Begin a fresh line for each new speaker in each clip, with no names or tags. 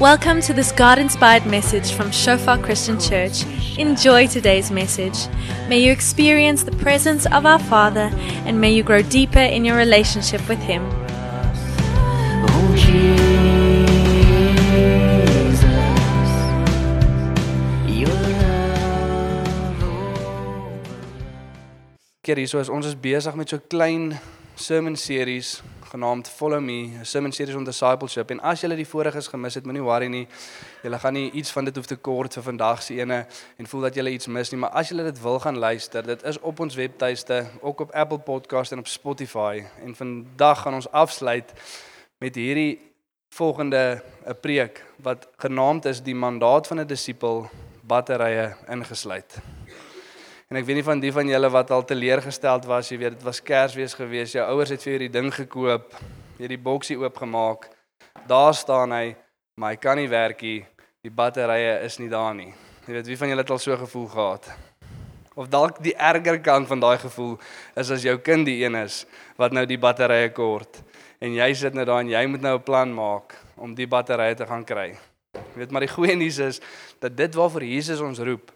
Welcome to this God inspired message from Shofar Christian Church. Enjoy today's message. May you experience the presence of our Father and may you grow deeper in your relationship with Him.
Keer hierso is ons is besig met so klein sermon series genaamd Follow Me, 'n sermon series om discipleship. En as julle die voriges gemis het, moenie worry nie. Julle gaan nie iets van dit hoef te kort vir vandag se ene en voel dat julle iets mis nie, maar as julle dit wil gaan luister, dit is op ons webtuiste, ook op Apple Podcast en op Spotify. En vandag gaan ons afsluit met hierdie volgende 'n preek wat genaamd is die mandaat van 'n disipel batterye ingesluit. En ek weet nie van die van julle wat al teleurgesteld was, jy weet dit was Kersfees gewees, jou ouers het vir jou die ding gekoop, jy het die boksie oopgemaak. Daar staan hy, maar hy kan nie werk nie. Die batterye is nie daar nie. Jy weet wie van julle het al so gevoel gehad? Of dalk die erger kant van daai gevoel is as jou kind die een is wat nou die batterye kort en jy sit nou daar en jy moet nou 'n plan maak om die batterye te gaan kry. Jy weet maar die goeie nuus is dat dit waarvoor Jesus ons roep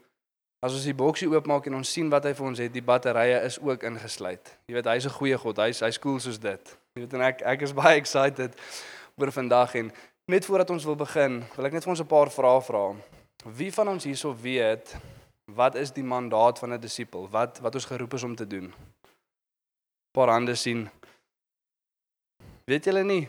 As ons die boksie oopmaak en ons sien wat hy vir ons het, die batterye is ook ingesluit. Jy weet hy's 'n goeie God. Hy's hy's cool soos dit. Jy weet en ek ek is baie excited oor vandag en net voordat ons wil begin, wil ek net vir ons 'n paar vrae vra. Wie van ons hierso weet wat is die mandaat van 'n disipel? Wat wat ons geroep is om te doen? 'n Paar hande sien. Weet julle nie?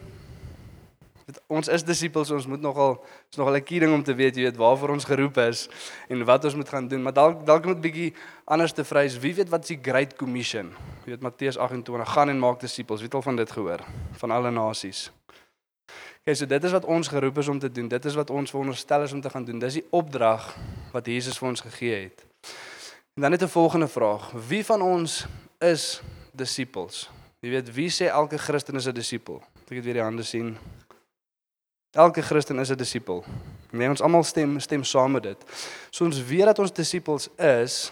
Ons is disippels, ons moet nogal is nogal 'n key ding om te weet, jy weet waarvoor ons geroep is en wat ons moet gaan doen. Maar dalk dalk moet 'n bietjie anders te vrys. Wie weet wat is die Great Commission? Jy weet Matteus 28, gaan en maak disippels. Wie het al van dit gehoor? Van alle nasies. Okay, so dit is wat ons geroep is om te doen. Dit is wat ons veronderstel is om te gaan doen. Dis die opdrag wat Jesus vir ons gegee het. En dan net 'n volgende vraag. Wie van ons is disippels? Jy weet, wie sê elke Christen is 'n disipel? Ek het weer die hande sien. Elke Christen is 'n disipel. Nee, ons almal stem stem saam met dit. So ons weet dat ons disippels is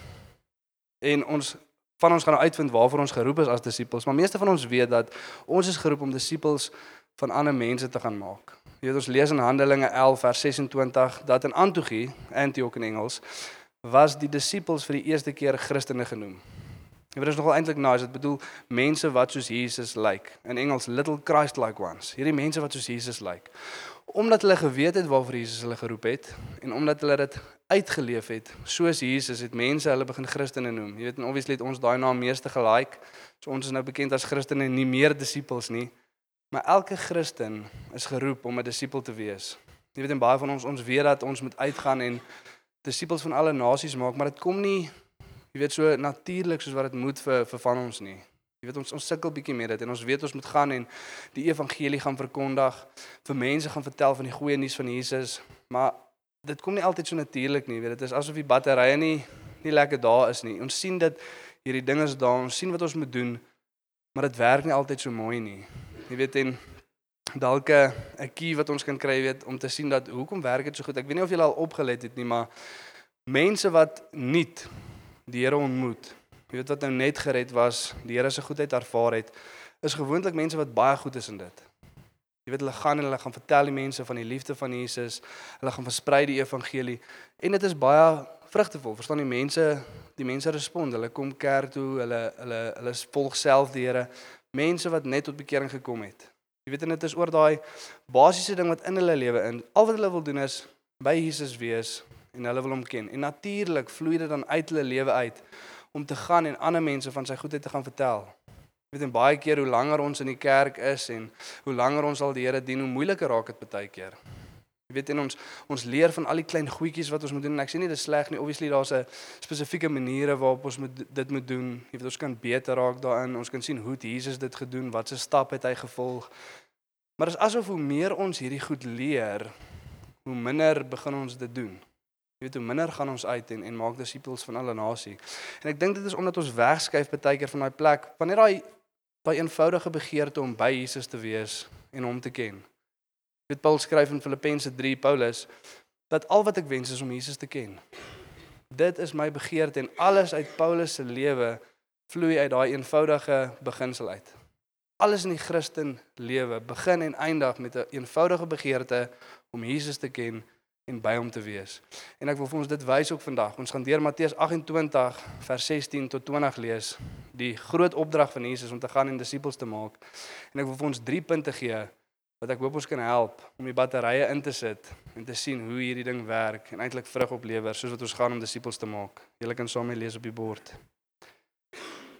en ons van ons gaan nou uitvind waarvoor ons geroep is as disippels, maar meeste van ons weet dat ons is geroep om disippels van ander mense te gaan maak. Jy weet ons lees in Handelinge 11 vers 26 dat in Antiochie, Antioch in Engels, was die disippels vir die eerste keer Christene genoem. Ja, maar dit is nogal eintlik nice. Dit bedoel mense wat soos Jesus lyk. Like. In Engels little Christ-like ones. Hierdie mense wat soos Jesus lyk. Like. Omdat hulle geweet het waarvoor Jesus hulle geroep het en omdat hulle dit uitgeleef het, soos Jesus het mense hulle begin Christene noem. Jy weet, en obviously het ons daai naam meeste gelike. So ons is nou bekend as Christene en nie meer disippels nie. Maar elke Christen is geroep om 'n disipel te wees. Jy weet en baie van ons ons weet dat ons moet uitgaan en disippels van alle nasies maak, maar dit kom nie jy weet so natuurlik soos wat dit moet vir vir van ons nie. Jy weet ons ons sukkel bietjie met dit en ons weet ons moet gaan en die evangelie gaan verkondig, vir mense gaan vertel van die goeie nuus van Jesus, maar dit kom nie altyd so natuurlik nie. Weet dit is asof die batterye nie nie lekker daar is nie. Ons sien dit hierdie ding is daar, ons sien wat ons moet doen, maar dit werk nie altyd so mooi nie. Jy weet en dalk 'n key wat ons kan kry weet om te sien dat hoekom werk dit so goed. Ek weet nie of julle al opgelet het nie, maar mense wat nie die Here ontmoet. Jy weet wat nou net gered was, die Here se goedheid ervaar het, is gewoonlik mense wat baie goed is in dit. Jy weet hulle gaan en hulle gaan vertel die mense van die liefde van Jesus. Hulle gaan versprei die evangelie en dit is baie vrugtevol. Verstaan die mense, die mense respond. Hulle kom kerk toe, hulle hulle hulle volg self die Here. Mense wat net tot bekering gekom het. Jy weet en dit is oor daai basiese ding wat in hulle lewe in. Al wat hulle wil doen is by Jesus wees en hulle wil hom ken. En natuurlik vloei dit dan uit hulle lewe uit om te gaan en ander mense van sy goedheid te gaan vertel. Jy weet en baie keer hoe langer ons in die kerk is en hoe langer ons al die Here dien, hoe moeiliker raak dit baie keer. Jy weet en ons ons leer van al die klein goedjies wat ons moet doen en ek sê nie dit is sleg nie. Obviously daar's 'n spesifieke maniere waarop ons moet dit moet doen. Jy weet ons kan beter raak daarin. Ons kan sien hoe Jesus dit gedoen, wat se stap het hy gevolg. Maar dit is asof hoe meer ons hierdie goed leer, hoe minder begin ons dit doen. Jy weet hoe minder gaan ons uit en en maak disippels van alle nasie. En ek dink dit is omdat ons wegskuif baie keer van daai plek wanneer daai daai eenvoudige begeerte om by Jesus te wees en hom te ken. Dit Paul skryf in Filippense 3 Paulus dat al wat ek wens is om Jesus te ken. Dit is my begeerte en alles uit Paulus se lewe vloei uit daai eenvoudige beginsel uit. alles in die Christen lewe begin en eindig met 'n een eenvoudige begeerte om Jesus te ken en by hom te wees. En ek wil vir ons dit wys ook vandag. Ons gaan deur Matteus 28 vers 16 tot 20 lees, die groot opdrag van Jesus om te gaan en disippels te maak. En ek wil vir ons 3 punte gee wat ek hoop ons kan help om die batterye in te sit en te sien hoe hierdie ding werk en eintlik vrug oplewer soos wat ons gaan om disippels te maak. Julle kan saam mee lees op die bord.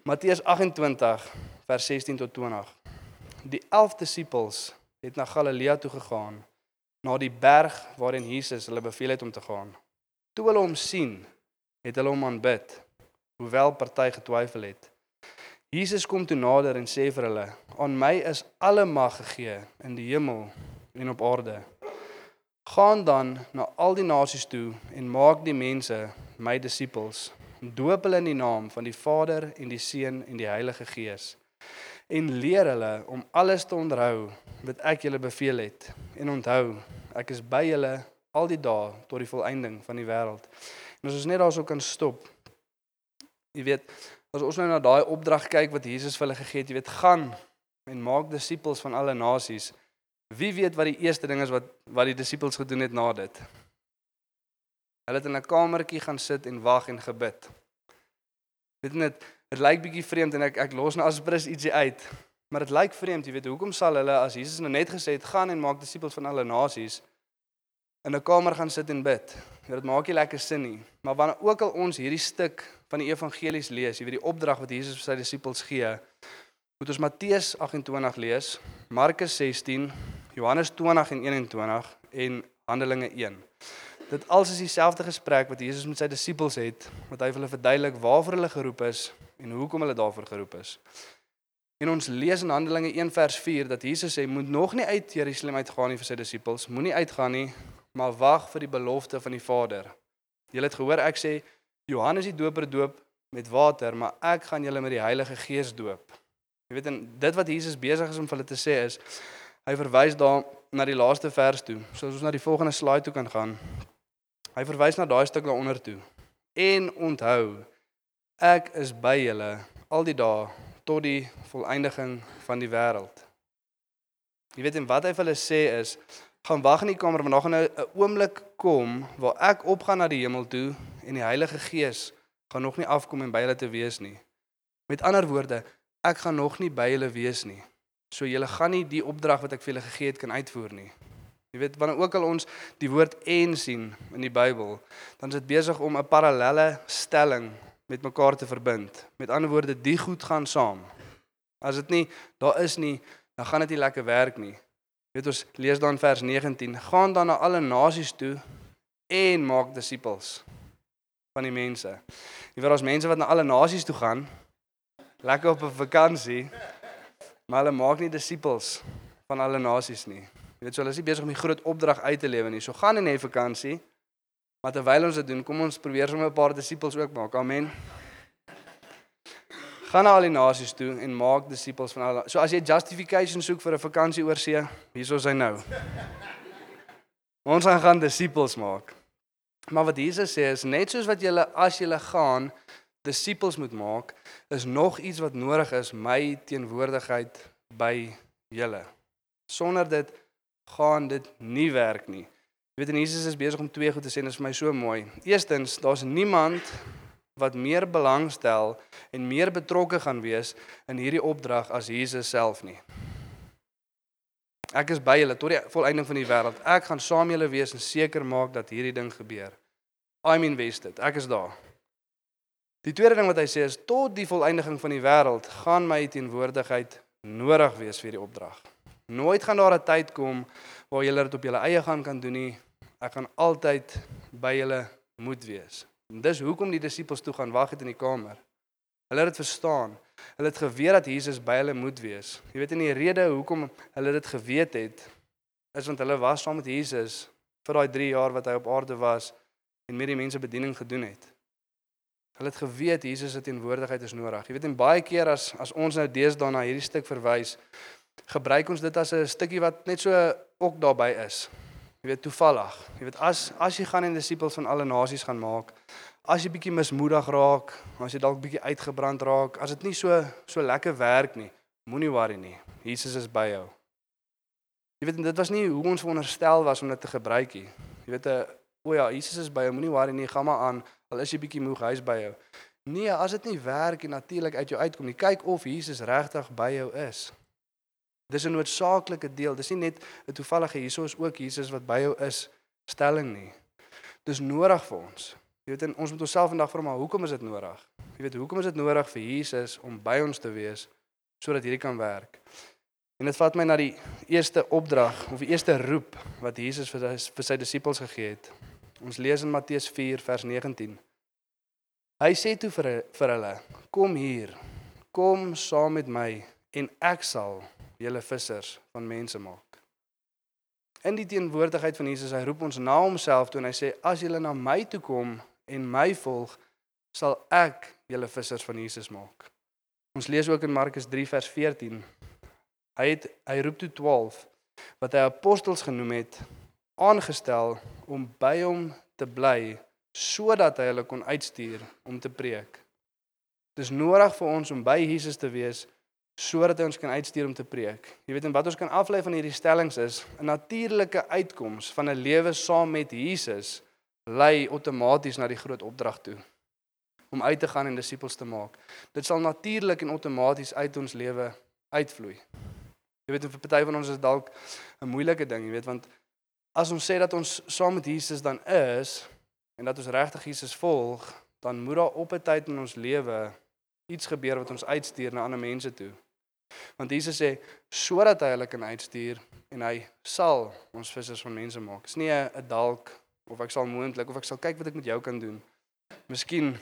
Matteus 28 vers 16 tot 20. Die 11 disippels het na Galilea toe gegaan, na die berg waarin Jesus hulle beveel het om te gaan. Toe hulle hom sien, het hulle hom aanbid, hoewel party getwyfel het. Jesus kom toe nader en sê vir hulle: "Aan my is alle mag gegee in die hemel en op aarde. Gaan dan na al die nasies toe en maak die mense my disippels." doop hulle in die naam van die Vader en die Seun en die Heilige Gees en leer hulle om alles te onthou wat ek julle beveel het en onthou ek is by julle al die dae tot die volëinding van die wêreld. En as ons net daarso kan stop. Jy weet, as ons nou na daai opdrag kyk wat Jesus vir hulle gegee het, jy weet, gaan en maak disippels van alle nasies. Wie weet wat die eerste ding is wat wat die disippels gedoen het na dit? Hulle het in 'n kamertjie gaan sit en wag en gebid. Weet net, dit lyk bietjie vreemd en ek ek los nou asprus ietsie uit. Maar dit lyk vreemd, jy weet, hoekom sal hulle as Jesus nou net gesê het gaan en maak disippels van alle nasies in 'n kamer gaan sit en bid? Ja, dit maak nie lekker sin nie. Maar wanneer ook al ons hierdie stuk van die evangelies lees, jy weet die opdrag wat Jesus vir sy disippels gee, moet ons Matteus 28 lees, Markus 16, Johannes 20 en 21 en Handelinge 1. Dit als is dieselfde gesprek wat Jesus met sy disippels het, wat hy vir hulle verduidelik waarvoor hulle geroep is en hoekom hulle daarvoor geroep is. En ons lees in Handelinge 1 vers 4 dat Jesus sê moet nog nie uit Jerusalem uitgaan nie vir sy disippels, moenie uitgaan nie, maar wag vir die belofte van die Vader. Julle het gehoor ek sê Johannes die Doper doop met water, maar ek gaan julle met die Heilige Gees doop. Jy weet en dit wat Jesus besig is om vir hulle te sê is hy verwys daar na die laaste vers toe. So as ons na die volgende slide toe kan gaan. Hy verwys na daai stuk daaronder toe. En onthou, ek is by julle al die dae tot die volëindiging van die wêreld. Jy weet en wat hy vir hulle sê is, gaan wag in die kamer want daar gaan nou 'n oomblik kom waar ek opgaan na die hemel toe en die Heilige Gees gaan nog nie afkom en by hulle te wees nie. Met ander woorde, ek gaan nog nie by hulle wees nie. So julle gaan nie die opdrag wat ek vir julle gegee het kan uitvoer nie. Jy weet wanneer ook al ons die woord en sien in die Bybel, dan is dit besig om 'n parallelle stelling met mekaar te verbind. Met ander woorde, die goed gaan saam. As dit nie daar is nie, dan gaan dit nie lekker werk nie. Jy weet ons lees dan vers 19, gaan dan na alle nasies toe en maak disippels van die mense. Jy weet ons mense wat na alle nasies toe gaan, lekker op 'n vakansie, maar hulle maak nie disippels van alle nasies nie. Jy weet so hulle is nie besig om die groot opdrag uit te lewe nie. So gaan in 'n vakansie. Maar terwyl ons dit doen, kom ons probeer sommer 'n paar disippels ook maak. Amen. Gaan na al die nasies toe en maak disippels van al. So as jy justification soek vir 'n vakansie oor see, hierso is hy nou. Ons gaan gaan disippels maak. Maar wat Jesus sê is net soos wat julle as julle gaan disippels moet maak, is nog iets wat nodig is, my teenwoordigheid by julle. Sonder dit gaan dit nie werk nie. Jy weet en Jesus is besig om twee goed te sê en dit is vir my so mooi. Eerstens, daar's niemand wat meer belangstel en meer betrokke gaan wees in hierdie opdrag as Jesus self nie. Ek is by julle tot die volëinding van die wêreld. Ek gaan saam julle wees en seker maak dat hierdie ding gebeur. I'm invested. Ek is daar. Die tweede ding wat hy sê is tot die volëinding van die wêreld gaan my teenwoordigheid nodig wees vir hierdie opdrag. Nooit gaan daar 'n tyd kom waar julle dit op julle eie gaan kan doen nie. Ek gaan altyd by julle moet wees. En dis hoekom die disippels toe gaan wag het in die kamer. Hulle het dit verstaan. Hulle het geweet dat Jesus by hulle moet wees. Jy weet in die rede hoekom hulle dit geweet het is want hulle was saam met Jesus vir daai 3 jaar wat hy op aarde was en met die mense bediening gedoen het. Hulle het geweet Jesus se teenwoordigheid is nodig. Jy weet en baie keer as as ons nou deesdae na hierdie stuk verwys, gebruik ons dit as 'n stukkie wat net so ook daarbey is. Jy weet toevallig. Jy weet as as jy gaan en disippels van alle nasies gaan maak, as jy bietjie mismoedig raak, as jy dalk bietjie uitgebrand raak, as dit nie so so lekker werk nie, Moenie worry nie. Jesus is by jou. Jy weet dit was nie hoe ons veronderstel was om dit te gebruik nie. Jy weet 'n o ja, Jesus is by jou. Moenie worry nie. Gaan maar aan. Al is jy bietjie moeg, hy's by jou. Nee, as dit nie werk en natuurlik uit jou uitkom nie, kyk of Jesus regtig by jou is. Dis 'n noodsaaklike deel. Dis nie net 'n toevallige hierso is ook Jesus wat by jou is stelling nie. Dis nodig vir ons. Jy weet en ons moet onsself vandag vra maar hoekom is dit nodig? Jy weet hoekom is dit nodig vir Jesus om by ons te wees sodat hierdie kan werk? En dit vat my na die eerste opdrag of die eerste roep wat Jesus vir sy vir sy disippels gegee het. Ons lees in Matteus 4 vers 19. Hy sê toe vir vir hulle: "Kom hier. Kom saam met my en ek sal julle vissers van mense maak." In die teenwoordigheid van Jesus, hy roep ons na homself toe en hy sê: "As julle na my toe kom en my volg, sal ek julle vissers van Jesus maak." Ons lees ook in Markus 3 vers 14. Hy het hy roep toe 12 wat hy apostels genoem het aangestel om by hom te bly sodat hy hulle kon uitstuur om te preek. Dis nodig vir ons om by Jesus te wees sodat hy ons kan uitstuur om te preek. Jy weet en wat ons kan aflei van hierdie stellings is 'n natuurlike uitkoms van 'n lewe saam met Jesus lei outomaties na die groot opdrag toe om uit te gaan en disippels te maak. Dit sal natuurlik en outomaties uit ons lewe uitvloei. Jy weet vir party van ons is dalk 'n moeilike ding, jy weet want as ons sê dat ons saam met Jesus dan is en dat ons regtig Jesus volg, dan moet daar op 'n tyd in ons lewe iets gebeur wat ons uitstuur na ander mense toe. Want Jesus sê sodat hy hulle kan uitstuur en hy sal ons vissers van mense maak. Dis nie 'n dalk of ek sal moontlik of ek sal kyk wat ek met jou kan doen. Miskien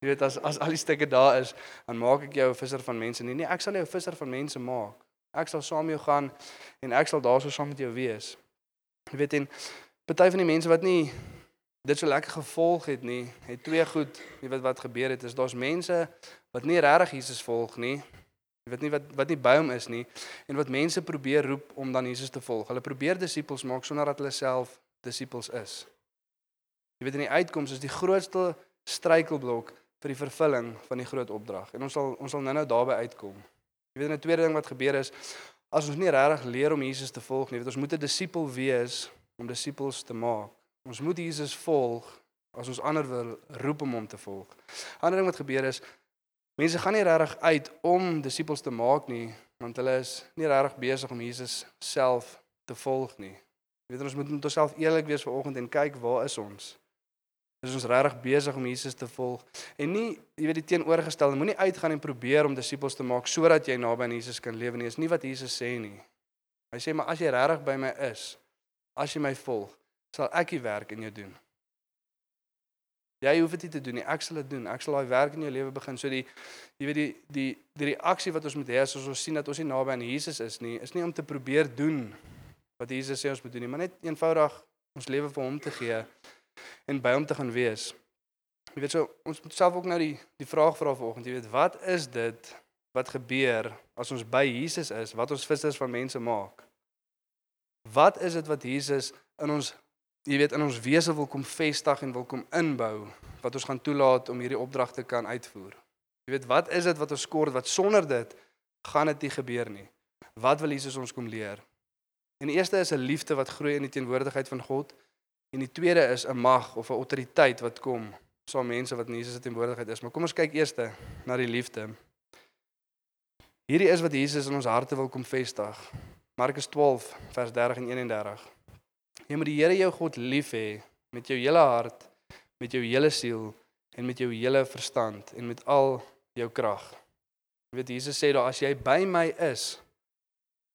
jy weet as as al die stukke daar is, dan maak ek jou 'n visser van mense nie. Nee, ek sal jou 'n visser van mense maak. Ek sal saam met jou gaan en ek sal daarso saam met jou wees. Jy weet en party van die mense wat nie dit so lekker gevolg het nie, het twee goed, jy weet wat gebeur het is daar's mense wat nie regtig Jesus volg nie. Jy weet nie wat wat nie by hom is nie en wat mense probeer roep om dan Jesus te volg. Hulle probeer disippels maak sonder dat hulle self disippels is. Jy weet in die uitkoms is die grootste struikelblok vir die vervulling van die groot opdrag. En ons sal ons sal nou-nou daarby uitkom. Jy weet 'n tweede ding wat gebeur is as ons nie regtig leer om Jesus te volg nie, weet ons moet 'n disipel wees om disippels te maak. Ons moet Jesus volg as ons ander wil roep om hom te volg. Ander ding wat gebeur is mense gaan nie regtig uit om disippels te maak nie, want hulle is nie regtig besig om Jesus self te volg nie. Jy weet ons moet met onsself eerlik wees vanoggend en kyk waar is ons? Is ons regtig besig om Jesus te volg? En nie, jy weet die teenoorgestelde, moenie uitgaan en probeer om disippels te maak sodat jy naby aan Jesus kan lewe nie. Dis nie wat Jesus sê nie. Hy sê maar as jy regtig by my is, as jy my volg, sal ek die werk in jou doen. Jy hoef dit nie te doen nie. Ek sal dit doen. Ek sal daai werk in jou lewe begin. So die jy weet die die die reaksie wat ons moet hê as ons sien dat ons nie naby aan Jesus is nie, is nie om te probeer doen wat Jesus sê ons moet doen nie, maar net eenvoudig ons lewe vir hom te gee en by hom te gaan wees. Jy weet so ons moet self ook nou die die vraag vra vanoggend, jy weet wat is dit wat gebeur as ons by Jesus is, wat ons vissers van mense maak? Wat is dit wat Jesus in ons jy weet in ons wese wil kom vestig en wil kom inbou wat ons gaan toelaat om hierdie opdragte kan uitvoer. Jy weet wat is dit wat ons kort wat sonder dit gaan dit nie gebeur nie. Wat wil Jesus ons kom leer? En die eerste is 'n liefde wat groei in die teenwoordigheid van God en die tweede is 'n mag of 'n autoriteit wat kom saam mense wat in Jesus se teenwoordigheid is. Maar kom ons kyk eers na die liefde. Hierdie is wat Jesus in ons harte wil kom vestig. Markus 12 vers 30 en 31. Jy moet die Here jou God lief hê met jou hele hart, met jou hele siel en met jou hele verstand en met al jou krag. Jy weet Jesus sê daar as jy by my is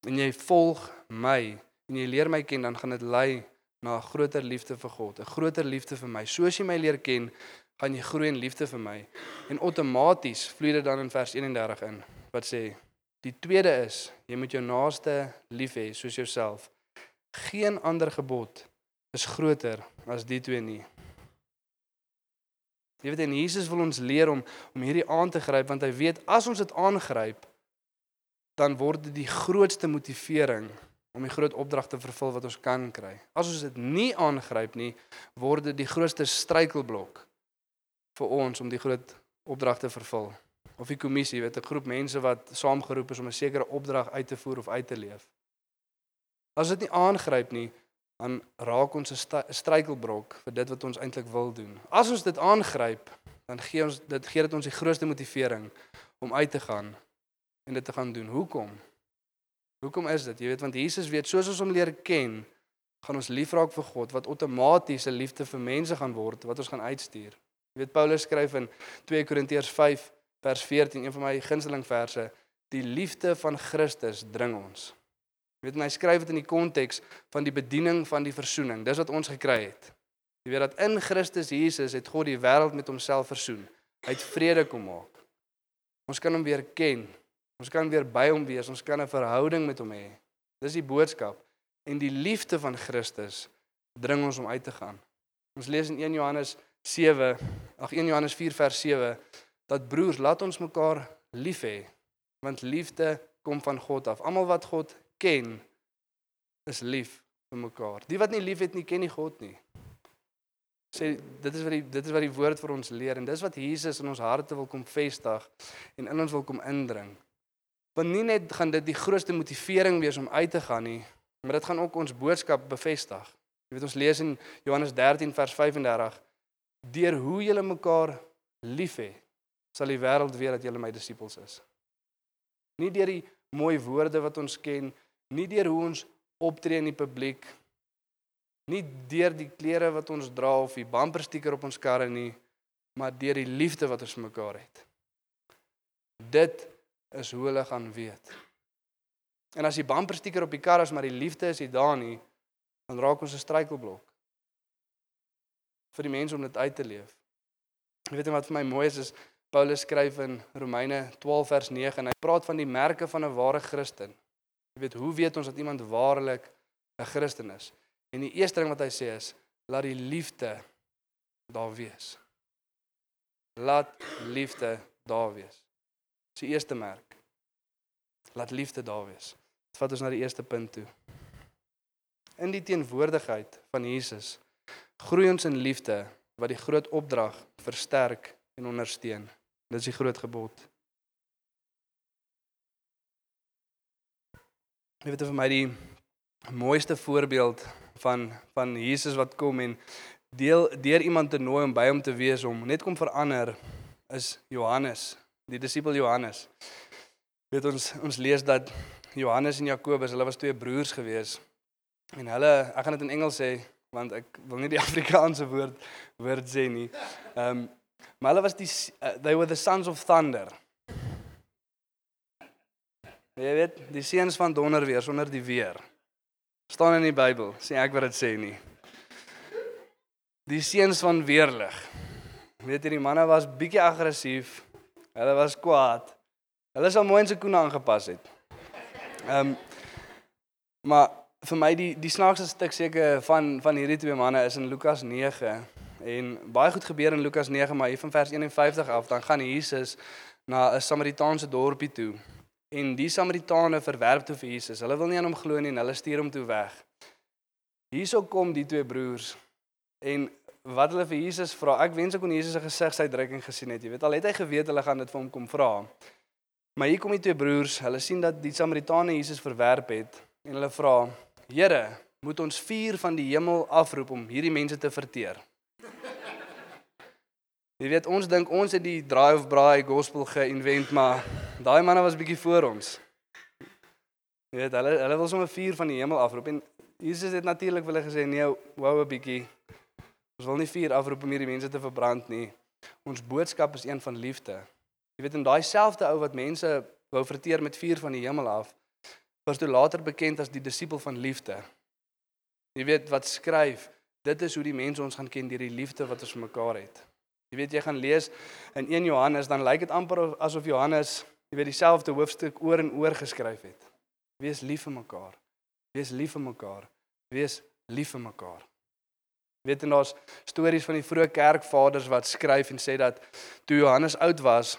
en jy volg my en jy leer my ken dan gaan dit lei na 'n groter liefde vir God, 'n groter liefde vir my. Soos jy my leer ken, gaan jy groei in liefde vir my. En outomaties vloei dit dan in vers 31 in wat sê die tweede is jy moet jou naaste lief hê soos jouself. Geen ander gebod is groter as die twee nie. Jy weet en Jesus wil ons leer om om hierdie aan te gryp want hy weet as ons dit aangryp dan word dit die grootste motivering om die groot opdrag te vervul wat ons kan kry. As ons dit nie aangryp nie, word dit die grootste struikelblok vir ons om die groot opdrag te vervul. of die kommissie, weet 'n groep mense wat saamgeroep is om 'n sekere opdrag uit te voer of uit te leef. As dit nie aangryp nie, dan raak ons 'n struikelblok vir dit wat ons eintlik wil doen. As ons dit aangryp, dan gee ons dit gee dit ons die grootste motivering om uit te gaan en dit te gaan doen. Hoekom? Hoekom is dit? Jy weet want Jesus weet soos ons hom leer ken, gaan ons lief raak vir God wat outomaties 'n liefde vir mense gaan word wat ons gaan uitstuur. Jy weet Paulus skryf in 2 Korintiërs 5 vers 14, een van my gunsteling verse, die liefde van Christus dring ons. Jy weet en hy skryf dit in die konteks van die bediening van die versoening. Dis wat ons gekry het. Jy weet dat in Christus Jesus het God die wêreld met homself versoen. Hy het vrede kom maak. Ons kan hom weer ken. Ons kan weer by hom wees. Ons kan 'n verhouding met hom hê. Dis die boodskap. En die liefde van Christus dring ons om uit te gaan. Ons lees in 1 Johannes 7, ag 1 Johannes 4 vers 7 dat broers, laat ons mekaar lief hê want liefde kom van God af. Almal wat God ken is lief vir mekaar. Die wat nie liefhet nie, ken nie God nie. Sê dit is wat die dit is wat die woord vir ons leer en dis wat Jesus in ons harte wil kom vestig en in ons wil kom indring. Want nie net gaan dit die grootste motivering wees om uit te gaan nie, maar dit gaan ook ons boodskap bevestig. Jy weet ons lees in Johannes 13 vers 35 deur hoe julle mekaar liefhet sal die wêreld weet dat julle my disippels is. Nie deur die mooi woorde wat ons ken, nie deur hoe ons optree in die publiek, nie deur die klere wat ons dra of die bumpersticker op ons karre nie, maar deur die liefde wat ons mekaar het. Dit is hoe hulle gaan weet. En as die bumpersticker op die kar is maar die liefde is nie daar nie, dan raak ons 'n struikelblok vir die mense om dit uit te leef. Jy weet wat vir my mooi is is Paulus skryf in Romeine 12 vers 9 en hy praat van die merke van 'n ware Christen. Jy weet, hoe weet ons dat iemand waarlik 'n Christen is? En die eerste ding wat hy sê is laat die liefde daar wees. Laat liefde daar wees. Dis die eerste merk. Laat liefde daar wees. Dit vat ons na die eerste punt toe. In die teenwoordigheid van Jesus groei ons in liefde wat die groot opdrag versterk en ondersteun. Dit is die groot gebod. Jy weet vir my die mooiste voorbeeld van van Jesus wat kom en deel deur iemand te nooi om by hom te wees om net kom verander is Johannes, die disipel Johannes. Weet ons ons lees dat Johannes en Jakobus, hulle was twee broers gewees. En hulle, ek gaan dit in Engels sê want ek wil nie die Afrikaanse woord woord sê nie. Ehm um, maar hulle was die uh, they were the sons of thunder. Jy weet, die seuns van donder weer sonder die weer. staan in die Bybel, sê ek wat dit sê nie. Die seuns van weerlig. Weet jy die manne was bietjie aggressief. Hulle was kwaad. Hulle sal mooi in se koene aangepas het. Ehm um, maar vir my die die snaakste stuk seker van van hierdie twee manne is in Lukas 9 en baie goed gebeur in Lukas 9 maar hier van vers 51 af dan gaan Jesus na 'n Samaritaanse dorpie toe en die Samaritane verwerp toe vir Jesus. Hulle wil nie aan hom glo nie en hulle stuur hom toe weg. Hierso kom die twee broers en wat hulle vir Jesus vra. Ek wens ek kon Jesus se gesigsuitdrukking gesien het. Jy weet al het hy geweet hulle gaan dit vir hom kom vra. Maar hier kom die twee broers. Hulle sien dat die Samaritane Jesus verwerp het en hulle vra: "Here, moet ons vuur van die hemel afroep om hierdie mense te verteer?" Jy weet ons dink ons het die of braai gospel geïnvent, maar daai manne was bietjie voor ons. Jy weet hulle hulle wil sommer vuur van die hemel afroep en Jesus het natuurlik hulle gesê nee, wou 'n bietjie. Ons wil nie vuur afroep om hierdie mense te verbrand nie. Ons boodskap is een van liefde. Jy weet in daai selfde ou wat mense wou verteer met vuur van die hemel af, was toe later bekend as die disipel van liefde. Jy weet wat skryf, dit is hoe die mense ons gaan ken deur die liefde wat ons vir mekaar het. Jy weet jy gaan lees in 1 Johannes dan lyk dit amper asof Johannes, jy weet dieselfde hoofstuk oor en oor geskryf het. Wees lief vir mekaar. Wees lief vir mekaar. Wees lief vir mekaar. Weet en daar's stories van die vroeë kerkvaders wat skryf en sê dat toe Johannes oud was,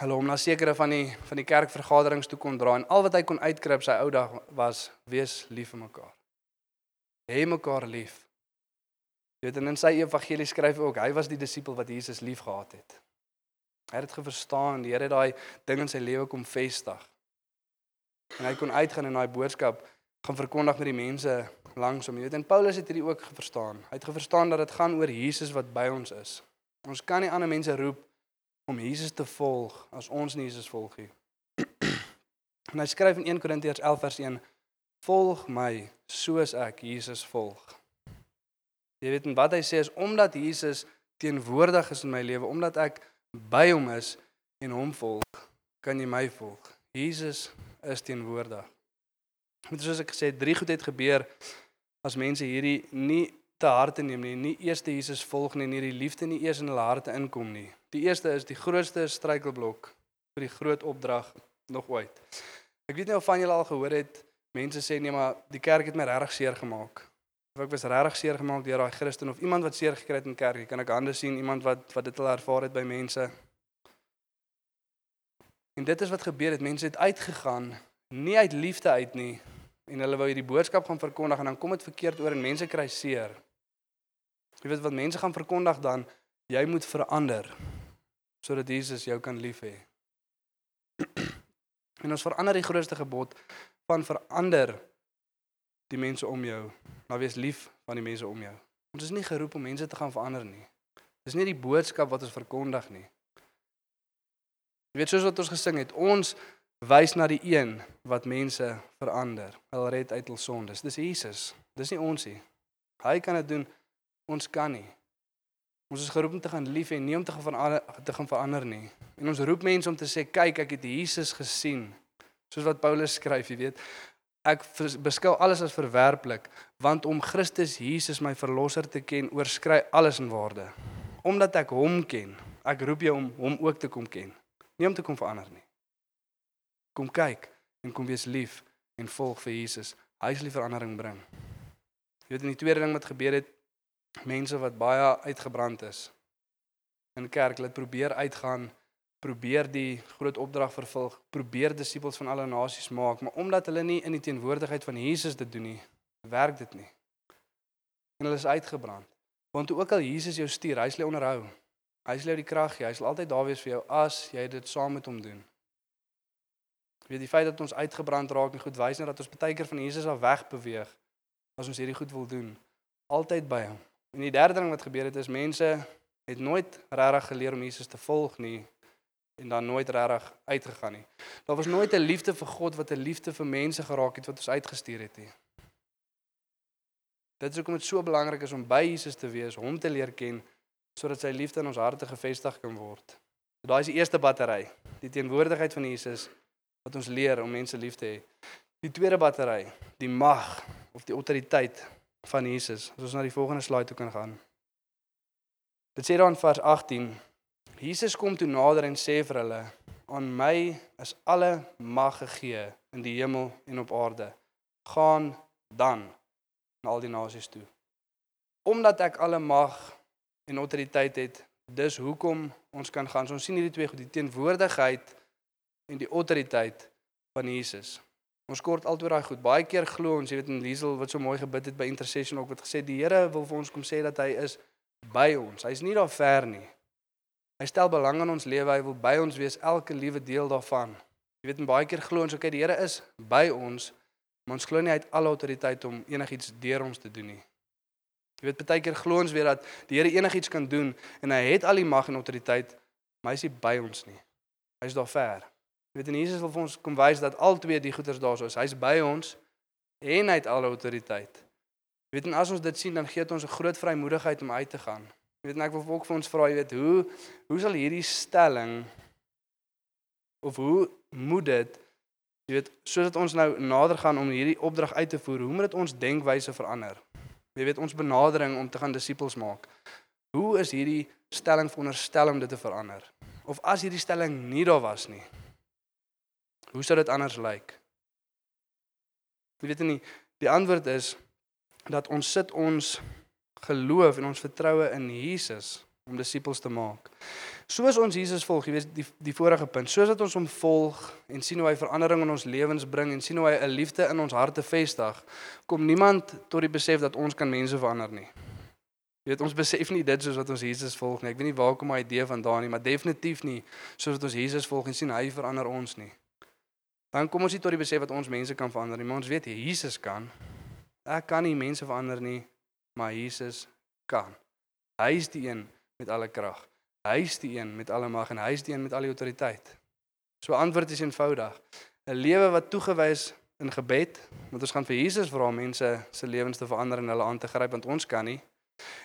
hulle hom na sekere van die van die kerkvergaderings toe kon dra en al wat hy kon uitkryp sy ou dag was wees lief vir mekaar. Hê mekaar lief. Jy weet en in sy evangelie skryf hy ook hy was die disipel wat Jesus liefgehad het. Hy het dit geverstaan. Die Here het daai ding in sy lewe kom vestig. En hy kon uitgaan en daai boodskap gaan verkondig met die mense langs hom. Jy weet, en Paulus het hierdie ook verstaan. Hy het geverstaan dat dit gaan oor Jesus wat by ons is. Ons kan nie ander mense roep om Jesus te volg as ons nie Jesus volg nie. En hy skryf in 1 Korintiërs 11 vers 1: Volg my soos ek Jesus volg. Jy weet en wat hy sê is omdat Jesus teenwoordig is in my lewe, omdat ek by hom is en hom volg, kan jy my volg. Jesus is teenwoordig. Met soos ek gesê het, drie goed het gebeur as mense hierdie nie te harte neem nie, nie eers Jesus volg nie, nie die liefde nie eers in hulle harte inkom nie. Die eerste is die grootste struikelblok vir die groot opdrag nog ooit. Ek weet nie of van julle al gehoor het mense sê nee maar die kerk het my regtig seer gemaak. Of ek was regtig seer gemaak deur daai Christen of iemand wat seer gekry het in kerk. Kan ek hande sien iemand wat wat dit al ervaar het by mense? En dit is wat gebeur het. Mense het uitgegaan nie uit liefde uit nie en hulle wou hierdie boodskap gaan verkondig en dan kom dit verkeerd oor en mense kry seer. Jy weet wat mense gaan verkondig dan jy moet verander sodat Jesus jou kan lief hê. En ons verander die grootste gebod van verander die mense om jou, maar wees lief van die mense om jou. Ons is nie geroep om mense te gaan verander nie. Dis nie die boodskap wat ons verkondig nie. Jy weet soos wat ons gesing het, ons wys na die een wat mense verander. Hy red uit hul sondes. Dis Jesus. Dis nie ons nie. Hy kan dit doen. Ons kan nie. Ons is geroep om te gaan lief hê, nie om te gaan verander te gaan verander nie. En ons roep mense om te sê, kyk, ek het Jesus gesien. Soos wat Paulus skryf, jy weet, ek beskou alles as verwerplik, want om Christus Jesus my verlosser te ken, oorskry alles in waarde. Omdat ek hom ken, ek roep jou om hom ook te kom ken nie om te kom verander nie. Kom kyk en kom wees lief en volg vir Jesus. Hy sal die verandering bring. Jy weet in die tweede ding wat gebeur het, mense wat baie uitgebrand is in kerk, hulle probeer uitgaan, probeer die groot opdrag vervul, probeer disippels van alle nasies maak, maar omdat hulle nie in die teenwoordigheid van Jesus dit doen nie, werk dit nie. En hulle is uitgebrand. Want ook al Jesus jou stuur, hy sal jou onderhou. Hy sal jou die krag gee. Hy sal altyd daar wees vir jou as jy dit saam met hom doen. Weet die feit dat ons uitgebrand raak en goed wys net dat ons baie keer van Jesus af weg beweeg as ons hierdie goed wil doen. Altyd by hom. En die derde ding wat gebeur het is mense het nooit regtig geleer om Jesus te volg nie en dan nooit regtig uitgegaan nie. Daar was nooit 'n liefde vir God wat 'n liefde vir mense geraak het wat ons uitgestuur het nie. Dit is hoekom dit so belangrik is om by Jesus te wees, hom te leer ken sodat sy liefde in ons harte gefestig kan word. So daai is die eerste battery, die teenwoordigheid van Jesus wat ons leer om mense lief te hê. Die tweede battery, die mag of die autoriteit van Jesus. As ons na die volgende slide toe kan gaan. Dit sê dan in vers 18: Jesus kom toe nader en sê vir hulle: "Aan my is alle mag gegee in die hemel en op aarde. Gaan dan na al die nasies toe. Omdat ek alle mag en autoriteit het. Dis hoekom ons kan gaan. So ons sien hierdie twee goed, die teenwoordigheid en die autoriteit van Jesus. Ons kort altoe daai goed. Baie keer glo ons, jy weet in Liesel wat so mooi gebid het by intercession ook wat gesê die Here wil vir ons kom sê dat hy is by ons. Hy's nie daar ver nie. Hy stel belang in ons lewe. Hy wil by ons wees elke liewe deel daarvan. Jy weet baie keer glo ons okay die Here is by ons, maar ons glo nie hy het alle autoriteit om enigiets deur ons te doen nie. Jy weet baie keer glo ons weer dat die Here enigiets kan doen en hy het al die mag en autoriteit, maar hy is nie by ons nie. Hy is daar ver. Jy weet en Jesus wil vir ons kom wys dat al twee die goeders daar is. Hy's by ons en hy het al autoriteit. Jy weet en as ons dit sien dan gee dit ons 'n groot vrymoedigheid om uit te gaan. Jy weet en ek wil ook vir ons vra, jy weet, hoe hoe sal hierdie stelling of hoe moet dit jy weet sodat ons nou nader gaan om hierdie opdrag uit te voer, hoe moet dit ons denkwyse verander? Jy weet ons benadering om te gaan disippels maak. Hoe is hierdie stelling veronderstel om dit te verander? Of as hierdie stelling nie daar was nie. Hoe sou dit anders lyk? Jy weet nie, die antwoord is dat ons sit ons geloof en ons vertroue in Jesus om disippels te maak. Soos ons Jesus volg, jy weet die die vorige punt, soos dat ons hom volg en sien hoe hy verandering in ons lewens bring en sien hoe hy 'n liefde in ons harte vestig, kom niemand tot die besef dat ons kan mense verander nie. Jy weet ons besef nie dit soos wat ons Jesus volg nie. Ek weet nie waar kom my idee vandaan nie, maar definitief nie soos wat ons Jesus volg en sien hy verander ons nie. Dan kom ons nie tot die besef dat ons mense kan verander nie, maar ons weet Jesus kan. Ek kan nie mense verander nie, maar Jesus kan. Hy is die een met alle krag. Hy is die een met alle mag en hy is die een met al die autoriteit. So antwoord is eenvoudig. 'n Lewe wat toegewys in gebed, want ons gaan vir Jesus vra om mense se lewens te verander en hulle aan te gryp want ons kan nie.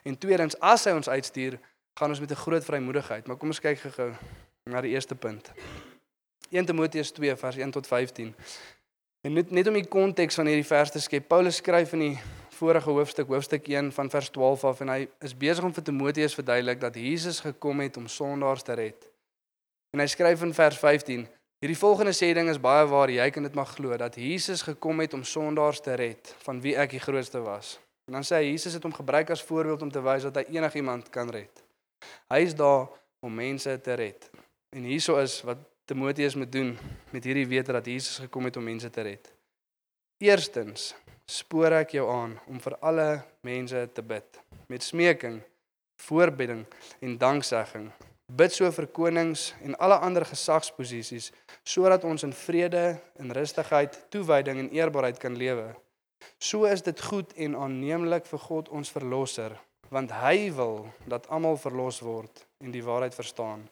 En tweedens, as hy ons uitstuur, gaan ons met 'n groot vrymoedigheid. Maar kom ons kyk gou-gou na die eerste punt. 1 Timoteus 2 vers 1 tot 15. En net net om die konteks van hierdie vers te skep. Paulus skryf in die vorige hoofstuk, hoofstuk 1 van vers 12 af en hy is besig om vir Timoteus verduidelik dat Jesus gekom het om sondaars te red. En hy skryf in vers 15: Hierdie volgende sê ding is baie waar, jy kan dit maar glo dat Jesus gekom het om sondaars te red, van wie ek die grootste was. En dan sê hy Jesus het hom gebruik as voorbeeld om te wys dat hy enigiemand kan red. Hy is daar om mense te red. En hieso is wat Timoteus moet doen met hierdie wete dat Jesus gekom het om mense te red. Eerstens, spoor ek jou aan om vir alle mense te bid met smeking, voorbidding en danksegging. Bid so vir konings en alle ander gesagsposisies sodat ons in vrede en rustigheid, toewyding en eerbaarheid kan lewe. So is dit goed en aanneemlik vir God ons verlosser, want hy wil dat almal verlos word en die waarheid verstaan.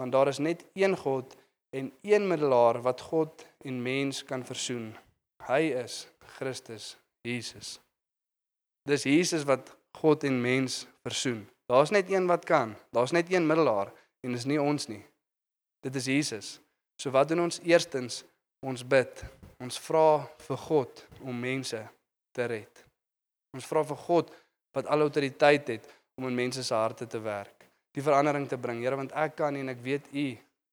Want daar is net een God en een middelaar wat God en mens kan versoen. Hy is Christus Jesus. Dis Jesus wat God en mens versoen. Daar's net een wat kan. Daar's net een middelaar en dis nie ons nie. Dit is Jesus. So wat doen ons eerstens? Ons bid. Ons vra vir God om mense te red. Ons vra vir God wat al autoriteit het om in mense se harte te werk, die verandering te bring. Here, want ek kan nie en ek weet U,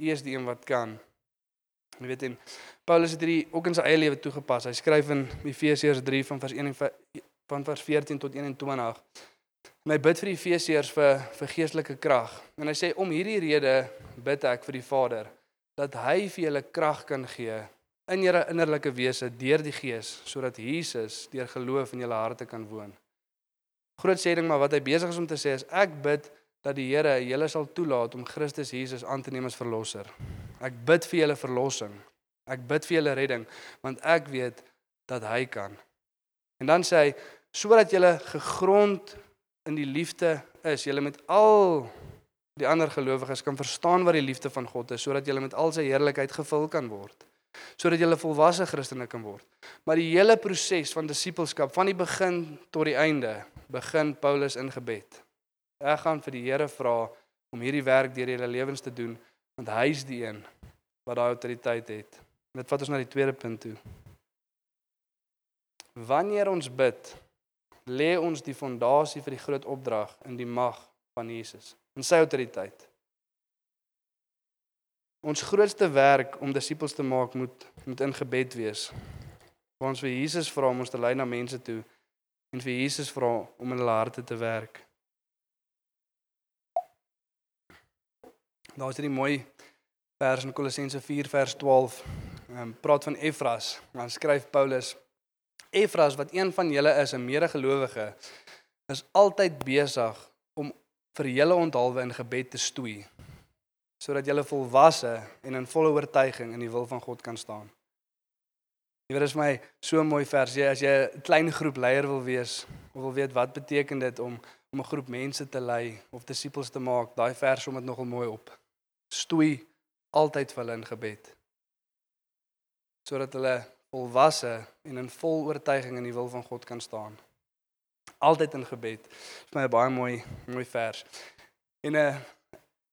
U is die een wat kan. Jy weet en Paulus het hierdie ook in sy eie lewe toegepas. Hy skryf in Efesiërs 3 van vers 1 van vers 14 tot 21. En hy bid vir die Efesiërs vir vir geestelike krag. En hy sê om hierdie rede bid ek vir die Vader dat hy vir julle krag kan gee in julle innerlike wese deur die Gees sodat Jesus deur geloof in julle harte kan woon. Groot sê ding maar wat hy besig is om te sê is ek bid dat die Here julle sal toelaat om Christus Jesus aan te neem as verlosser. Ek bid vir julle verlossing. Ek bid vir julle redding want ek weet dat hy kan. En dan sê hy sodat julle gegrond in die liefde is, julle met al die ander gelowiges kan verstaan wat die liefde van God is sodat julle met al sy heerlikheid gevul kan word sodat jy 'n volwasse Christene kan word. Maar die hele proses van disippelskap van die begin tot die einde begin Paulus in gebed. Ek gaan vir die Here vra om hierdie werk deur julle lewens te doen want hy is die een wat daai autoriteit het. Dit vat ons na die tweede punt toe. Wanneer ons bid, lê ons die fondasie vir die groot opdrag in die mag van Jesus, in sy autoriteit. Ons grootste werk om disippels te maak moet moet in gebed wees. Waar ons vir Jesus vra om ons te lei na mense toe en vir Jesus vra om in hulle harte te werk. Daar is 'n mooi vers in Kolossense 4 vers 12. Ehm um, praat van Efras. Dan skryf Paulus: Efras wat een van julle is, 'n medegelowige, is altyd besig om vir julle onthaalwe in gebed te stoei sodat jy volwasse en in volle oortuiging in die wil van God kan staan. Jy weet dit is my so 'n mooi vers. Jy as jy 'n klein groep leier wil wees of wil weet wat beteken dit om om 'n groep mense te lei of disippels te maak, daai vers som dit nogal mooi op. Stoei altyd vir hulle in gebed. Sodat hulle volwasse en in vol oortuiging in die wil van God kan staan. Altyd in gebed. Dit is my 'n baie mooi mooi vers. En 'n uh,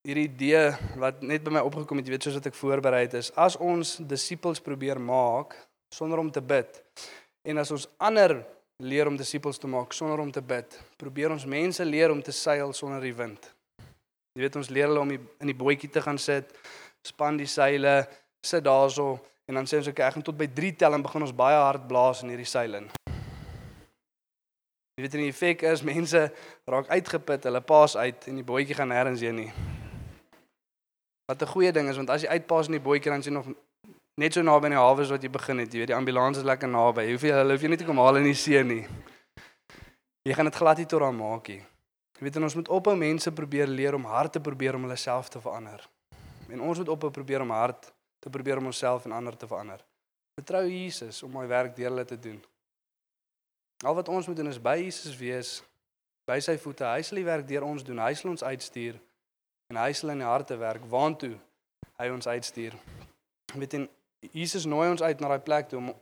hierdie idee wat net by my opgekom het, jy weet soos wat ek voorberei het is, as ons disippels probeer maak sonder om te bid en as ons ander leer om disippels te maak sonder om te bid, probeer ons mense leer om te seil sonder die wind. Jy weet ons leer hulle om die, in die bootjie te gaan sit, span die seile, sit daarso en dan sê ons ek gaan tot by 3 tel en begin ons baie hard blaas in hierdie seil in. Jy weet die effek is mense raak uitgeput, hulle paas uit en die bootjie gaan nêrens heen nie. Wat 'n goeie ding is want as jy uitpas in die bootjie dan is jy nog net so naby aan die hawe as wat jy begin het. Jy weet die ambulans is lekker naby. Hoef jy hoef jy net te kom haal in die see nie. Jy gaan dit glad nie tot daar maak nie. Jy weet ons moet ophou mense probeer leer om hard te probeer om hulle self te verander. En ons moet ophou probeer om hard te probeer om onsself en ander te verander. Vertrou Jesus om my werk deur hulle te doen. Al wat ons moet doen is by Jesus wees, by sy voete. Hy sal die werk deur ons doen. Hy sal ons uitstuur en hy sal in die harte werk waantoe hy ons uitstuur. Jy weet en Jesus nooi ons uit na daai plek toe om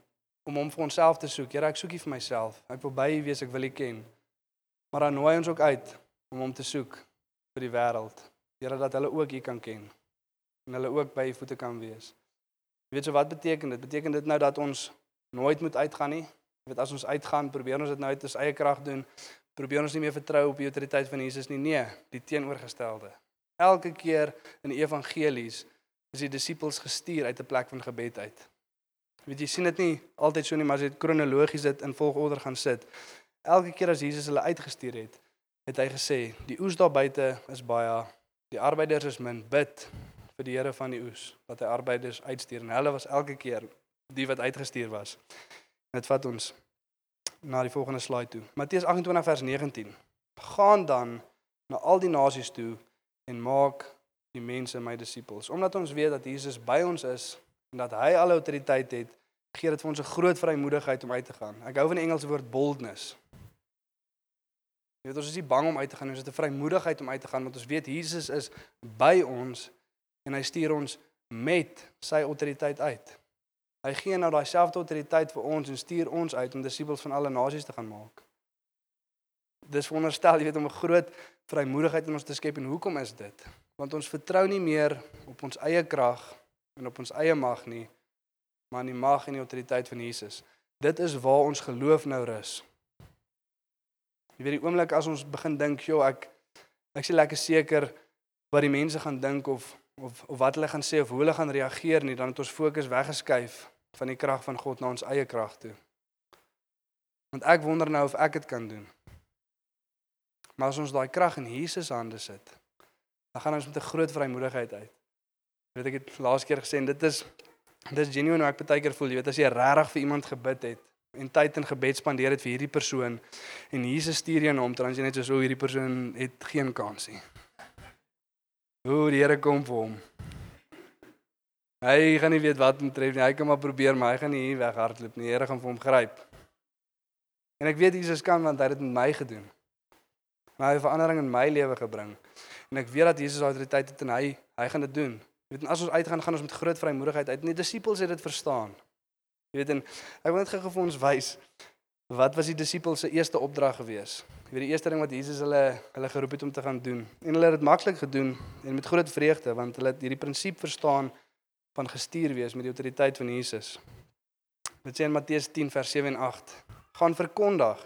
om hom vir onsself te soek. Here, ek soek U vir myself. Ek wil by U wees, ek wil U ken. Maar dan nooi ons ook uit om hom te soek vir die wêreld. Here dat hulle ook U kan ken en hulle ook by U voete kan wees. Jy weet so wat beteken dit? Beteken dit nou dat ons nooit moet uitgaan nie? Jy weet as ons uitgaan, probeer ons dit nou uit ons eie krag doen. Probeer ons nie meer vertrou op die autoriteit van Jesus nie. Nee, die teenoorgestelde. Elke keer in die evangelies is die disippels gestuur uit 'n plek van gebed uit. Weet jy sien dit nie altyd so nie, maar as jy kronologies dit in volgorde gaan sit. Elke keer as Jesus hulle uitgestuur het, het hy gesê, die oes daar buite is baie, die arbeiders is min, bid vir die Here van die oes dat hy arbeiders uitstuur en hulle was elke keer die wat uitgestuur was. Dit vat ons na die volgende slide toe. Matteus 28 vers 19. Gaan dan na al die nasies toe en maak die mense my disippels. Omdat ons weet dat Jesus by ons is en dat hy alle autoriteit het, gee dit vir ons 'n groot vrymoedigheid om uit te gaan. Ek hou van die Engelse woord boldness. Jy weet ons is nie bang om uit te gaan ons het 'n vrymoedigheid om uit te gaan want ons weet Jesus is by ons en hy stuur ons met sy autoriteit uit. Hy gee nou daai selfde autoriteit vir ons en stuur ons uit om disippels van alle nasies te gaan maak. Dis wonderstel, jy weet om 'n groot vrymoedigheid in ons te skep en hoekom is dit? Want ons vertrou nie meer op ons eie krag en op ons eie mag nie, maar in die mag en die autoriteit van Jesus. Dit is waar ons geloof nou rus. Jy weet die oomblik as ons begin dink, "Jo, ek ek sê lekker seker wat die mense gaan dink of of of wat hulle gaan sê of hoe hulle gaan reageer nie, dan het ons fokus weggeskuif van die krag van God na ons eie krag toe. Want ek wonder nou of ek dit kan doen. Maar as ons daai krag in Jesus hande sit, dan gaan ons met 'n groot vrymoedigheid uit weet ek het laas keer gesê dit is dis genuine hoe ek baie keer voel jy weet as jy regtig vir iemand gebid het en tyd in gebed spandeer het vir hierdie persoon. En Jesus stuur jou na hom dan jy net so so hierdie persoon het geen kans nie hoe die Here kom vir hom. Hy gaan nie weet wat om tref nie. Hy kan maar probeer maar hy gaan nie weghardloop nie. Die Here gaan vir hom gryp. En ek weet Jesus kan want hy het dit met my gedoen. Maar hy het verandering in my lewe gebring. En ek weet dat Jesus autoriteit het en hy hy gaan dit doen. Jy weet, as ons uitgaan, gaan ons met groot vrymoedigheid uit. Die disippels het dit verstaan. Jy weet, en ek wil net gou vir ons wys wat was die disippels se eerste opdrag gewees? Jy weet die eerste ding wat Jesus hulle hulle geroep het om te gaan doen. En hulle het dit maklik gedoen en met groot vreugde want hulle het hierdie prinsip verstaan van gestuur wees met die autoriteit van Jesus. Dit sê in Matteus 10 vers 7 en 8: Gaan verkondig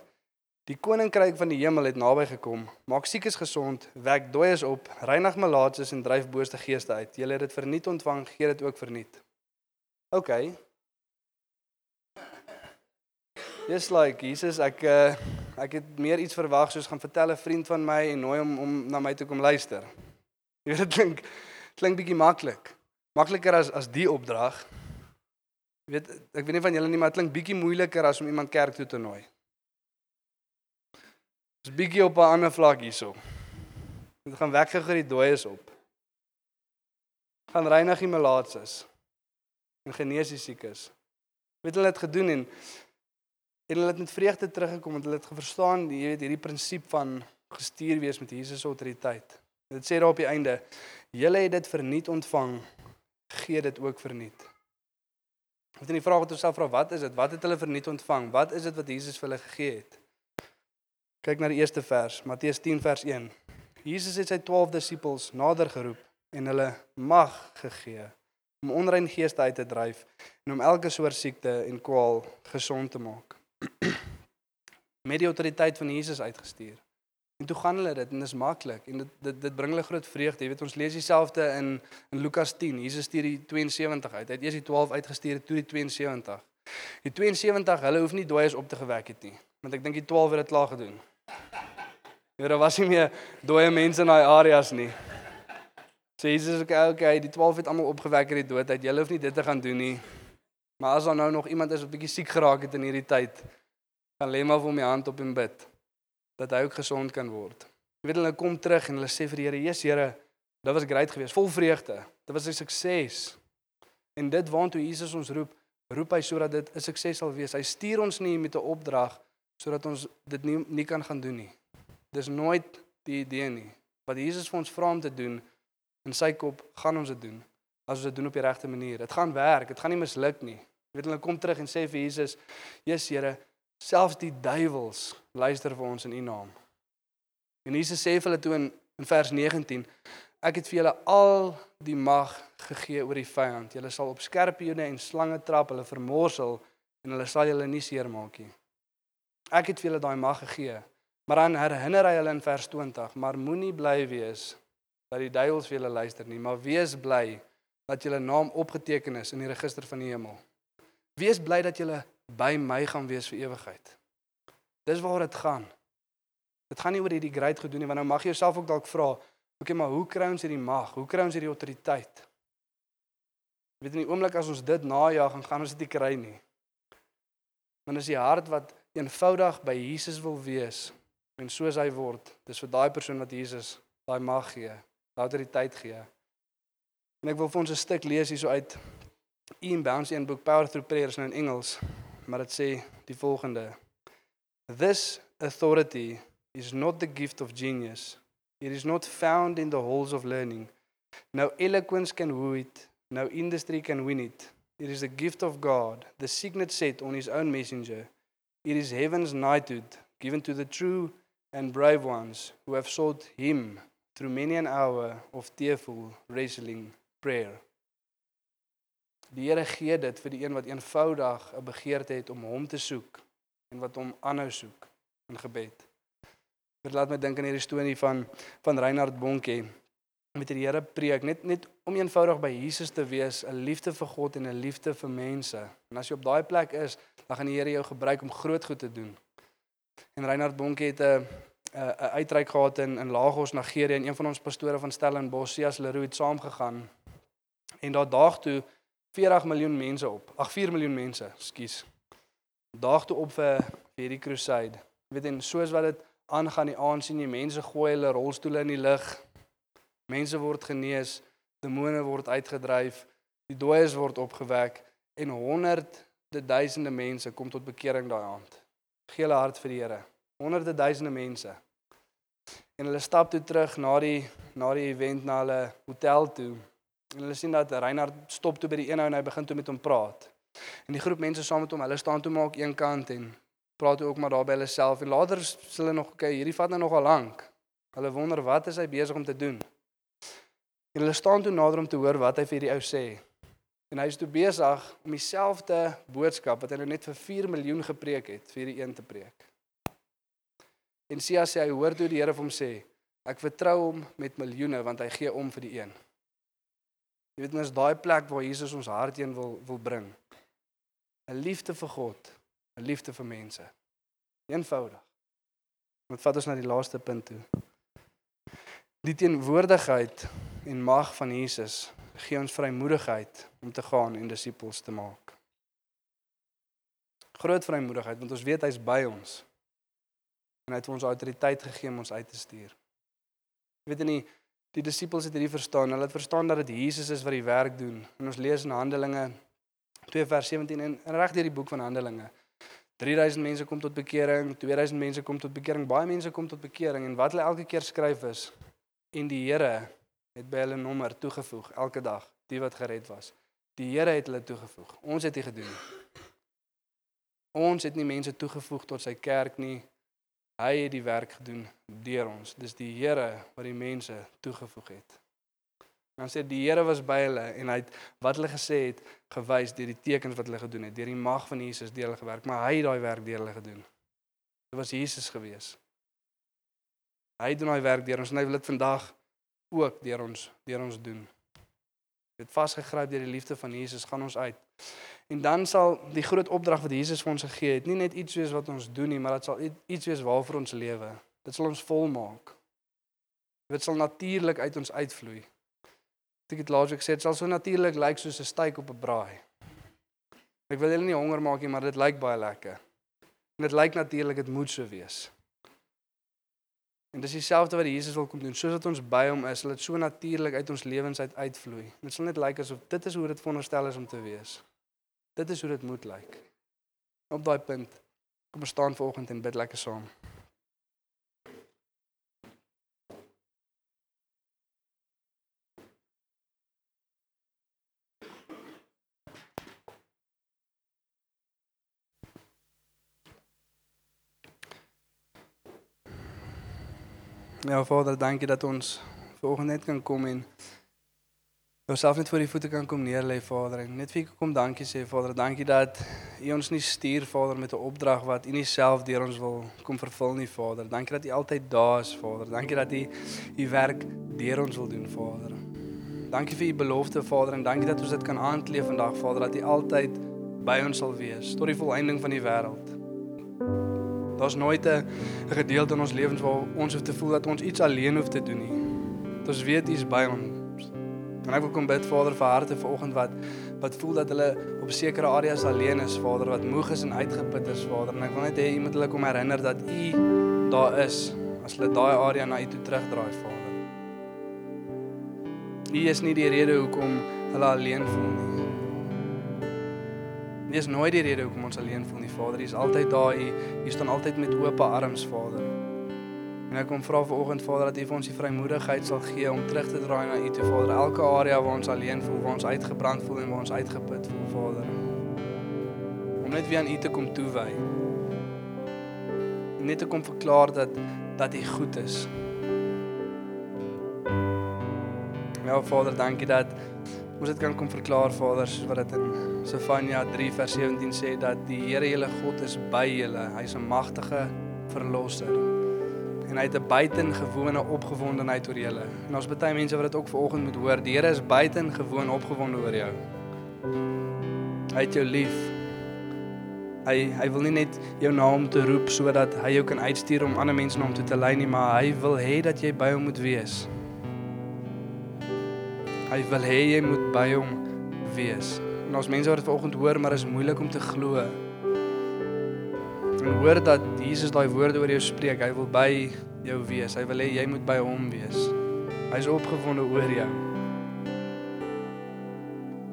Die koninkryk van die hemel het naby gekom. Maak siekes gesond, wek dooies op, reinig malaatses en dryf booste geeste uit. Julle het dit verniet ontvang, gee dit ook verniet. OK. Dis like Jesus, ek uh, ek het meer iets verwag soos gaan vertel 'n vriend van my en nooi hom om na my toe kom luister. Jy weet dit klink klink bietjie maklik. Makliker as as die opdrag. Jy weet ek weet nie van julle nie, maar dit klink bietjie moeiliker as om iemand kerk toe te nooi. Dis bietjie op 'n ander vlak hierso. Dit gaan weggegee die dooies op. Gaan reinig die malaatses en genees die siekes. Weet hulle het gedoen en en hulle het met vreugde teruggekom want hulle het verstaan, jy weet, hierdie prinsip van gestuur wees met Jesus se autoriteit. Dit sê daar op die einde, julle het dit verniet ontvang, gee dit ook verniet. Wat in die vraag wat ons self vra, wat is dit? Wat het hulle verniet ontvang? Wat is dit wat Jesus vir hulle gegee het? Kyk na die eerste vers, Matteus 10 vers 1. Jesus het sy 12 disippels nader geroep en hulle mag gegee om onrein geeste uit te dryf en om elke soort siekte en kwaal gesond te maak. Met die autoriteit van Jesus uitgestuur. En toe gaan hulle dit en dit is maklik en dit dit dit bring hulle groot vreugde. Jy weet ons lees dieselfde in in Lukas 10. Jesus stuur die 72 uit. Hy het eers die 12 uitgestuur, toe die 72. Die 72, hulle hoef nie dooies op te gewek het nie, want ek dink die 12 het dit klaar gedoen. Daar was nie meer dooie mense in daai areas nie. So Jesus sê okay, okay, die 12 het almal opgewek uit die dood uit. Julle hoef nie dit te gaan doen nie. Maar as daar nou nog iemand is wat bietjie siek geraak het in hierdie tyd, gaan lê maar vir die hand op en bid dat hy ook gesond kan word. Jy weet hulle kom terug en hulle sê vir die Here, "Jesus Here, dit was great geweest, vol vreugde. Dit was 'n sukses." En dit waantoe Jesus ons roep, roep hy sodat dit 'n sukses sal wees. Hy stuur ons nie met 'n opdrag sodat ons dit nie nie kan gaan doen nie. Dis nooit die idee nie. Wat Jesus vir ons vra om te doen in sy kop, gaan ons dit doen as ons dit doen op die regte manier. Dit gaan werk, dit gaan nie misluk nie. Jy weet hulle kom terug en sê vir Jesus, "Jesus Here, selfs die duiwels luister vir ons in U naam." En Jesus sê vir hulle toe in, in vers 19, "Ek het vir julle al die mag gegee oor die vyand. Julle sal op skerpioene en slange trap, hulle vermorsel en hulle sal julle nie seermaak nie. Ek het vir julle daai mag gegee." Maar dan herinner hy hulle in vers 20, "Maar moenie bly wees dat die duiwels vir julle luister nie, maar wees bly dat julle naam opgeteken is in die register van die hemel. Wees bly dat julle by my gaan wees vir ewigheid. Dis waar dit gaan. Dit gaan nie oor hierdie great gedoen nie, want nou mag jy jouself ook dalk vra, okay, maar hoe kry ons hierdie mag? Hoe kry ons hierdie autoriteit? Jy weet in die oomblik as ons dit najag, dan gaan ons dit nie kry nie. Want as die hart wat eenvoudig by Jesus wil wees en soos hy word, dis vir daai persoon wat Jesus daai mag gee, daai autoriteit gee. En ek wil vir ons 'n stuk lees hierso uit Ian Bounce in boek Power Through Prayer is nou in Engels, maar dit sê die volgende: This authority is not the gift of genius. It is not found in the halls of learning. No eloquence can woo it, no industry can win it. It is a gift of God, the signet set on his own messenger. It is heaven's knighthood given to the true and brave ones who have sought him through many an hour of tearful wrestling prayer. Die Here gee dit vir die een wat eenvoudig 'n begeerte het om hom te soek en wat hom aanhou soek in gebed. Dit laat my dink aan hierdie storie van van Reinhard Bonke met die Here preek net net om eenvoudig by Jesus te wees, 'n liefde vir God en 'n liefde vir mense. En as jy op daai plek is, dan gaan die Here jou gebruik om groot goed te doen. En Reinhard Bonke het 'n 'n uitreik gehad in in Lagos, Nigerië en een van ons pastore van Stellenbosch, Sias Leroux het saamgegaan. En daar daag toe 40 miljoen mense op. Ag 4 miljoen mense, skus. Daag toe op vir hierdie crusade. Jy weet en soos wat dit aangaan die aand sien jy mense gooi hulle rolstoele in die lug. Mense word genees, demone word uitgedryf, die dooies word opgewek en honderde duisende mense kom tot bekering daai aand. Gee hulle hart vir die Here. Honderde duisende mense. En hulle stap toe terug na die na die event na hulle hotel toe. En hulle sien dat Reinhard stop toe by die een ou en hy begin toe met hom praat. En die groep mense saam met hom, hulle staan toe maak een kant en praat ook maar daar by hulle self en later sê hulle nog okay, hierdie vat nou nogal lank. Hulle wonder wat is hy besig om te doen. En hulle staan toe nader om te hoor wat hy vir die ou sê. En hy is toe besig om dieselfde boodskap wat hy nou net vir 4 miljoen gepreek het, vir die een te preek. En Sia sê hy hoor toe die Here vir hom sê, ek vertrou hom met miljoene want hy gee om vir die een. Jy weet mens daai plek waar Jesus ons hart heen wil wil bring. 'n Liefde vir God, 'n liefde vir mense. Eenvoudig. Wat vat ons na die laaste punt toe? Die teenwoordigheid en mag van Jesus gee ons vrymoedigheid om te gaan en disippels te maak. Groot vrymoedigheid want ons weet hy's by ons. En hy het ons autoriteit gegee om ons uit te stuur. Jy weet nie die disippels het hierdie verstaan. Hulle het verstaan dat dit Jesus is wat die werk doen. En ons lees in Handelinge 2 vers 17 en reg deur die boek van Handelinge. 3000 mense kom tot bekering, 2000 mense kom tot bekering, baie mense kom tot bekering en wat hulle elke keer skryf is en die Here het by hulle nommer toegevoeg elke dag die wat gered was. Die Here het hulle toegevoeg. Ons het dit gedoen. Ons het nie mense toegevoeg tot sy kerk nie. Hy het die werk gedoen deur ons. Dis die Here wat die mense toegevoeg het. Dan sê die Here was by hulle en hy het wat hulle gesê het gewys deur die tekens wat hulle gedoen het, deur die mag van Jesus deur hulle gewerk, maar hy het daai werk deur hulle gedoen. Dit was Jesus gewees. Hy doen daai werk deur ons en hy wil dit vandag ook deur ons deur ons doen. Dit vasgegryp deur die liefde van Jesus gaan ons uit. En dan sal die groot opdrag wat Jesus vir ons gegee het, nie net iets wees wat ons doen nie, maar dit sal iets wees waarvoor ons lewe. Dit sal ons volmaak. Dit sal natuurlik uit ons uitvloei. Ek het laasweek gesê dit sal so natuurlik lyk soos 'n steak op 'n braai. Ek wil julle nie honger maak nie, maar dit lyk baie lekker. En dit lyk natuurlik dit moet so wees. En dis dieselfde wat Jesus wil kom doen. Soos wat ons by hom is, sal dit so natuurlik uit ons lewens uit uitvloei. Dit sal net lyk asof dit is hoe dit veronderstel is om te wees. Dit is hoe dit moet lyk. Op daai punt kom ons staan vanoggend en bid lekker saam. Ja Vader, dankie dat ons vanoggend net kan kom en jouself net voor die voete kan kom neerlê Vader en net vir U kom dankie sê Vader, dankie dat U ons nie stuur Vader met 'n opdrag wat U nie self deur ons wil kom vervul nie Vader. Dankie dat U altyd daar is Vader. Dankie dat U U werk deur ons wil doen Vader. Dankie vir U belofte Vader en dankie dat ons dit kan aankleef vandag Vader dat U altyd by ons sal wees tot die volëinding van die wêreld. Daar's nooit 'n gedeelte in ons lewens waar ons hoef te voel dat ons iets alleen hoef te doen nie. Dat ons weet U's by ons. En ek wil kom bid Vader vir harte vanoggend wat wat voel dat hulle op sekere areas alleen is, Vader, wat moeg is en uitgeput is, Vader. En ek wil net hê U moet hulle kom herinner dat U daar is as hulle daai area na U toe terugdraai, Vader. U is nie die rede hoekom hulle alleen voel nie. U is nooit die rede hoekom ons alleen voel nie, Vader. U is altyd daar. U staan altyd met oop arms, Vader. En ek kom vra vanoggend Vader dat U vir ons die vrymoedigheid sal gee om terug te draai na U toe, Vader. Elke area waar ons alleen voel, waar ons uitgebrand voel en waar ons uitgeput voel, Vader. Om net weer aan U te kom toewy. Net te kom verklaar dat dat U goed is. Ja, Vader, dankie dat ons dit kan kom verklaar, Vader, soos wat dit in Sefanja 3 vers 17 sê dat die Here julle God is by julle. Hy's 'n magtige verlosser. En hy het 'n buitengewone opgewondenheid oor julle. En ons baie mense wat dit ook vanoggend moet hoor, die Here is buitengewoon opgewonde oor jou. Hy het jou lief. Hy hy wil nie net jou naam te roep sodat hy jou kan uitstuur om ander mense na hom toe te lei nie, maar hy wil hê dat jy by hom moet wees. Hy wil hê jy moet by hom wees. En ons mense wat dit vanoggend hoor, maar is moeilik om te glo. En hoor dat Jesus daai woorde oor jou spreek. Hy wil by jou wees. Hy wil hê jy moet by hom wees. Hy's opgewonde oor jou.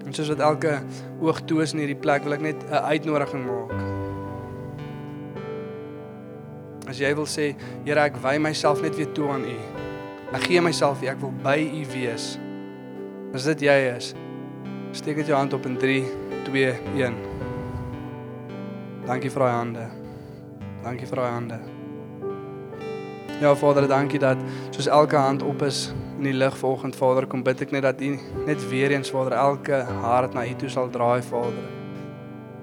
En soos wat elke oog toe is in hierdie plek, wil ek net 'n uitnodiging maak. As jy wil sê, Here, ek wy myself net weer toe aan U. Ek gee myself, ek wil by U wees. As dit jy is, steek dit jou hand op in 3 2 1. Dankie vir daai hande. Dankie vir daai hande. Ja Vader, dankie dat soos elke hand op is in die lig vanoggend Vader, kom bid ek net dat U net weer eens Vader elke hart na U toe sal draai Vader.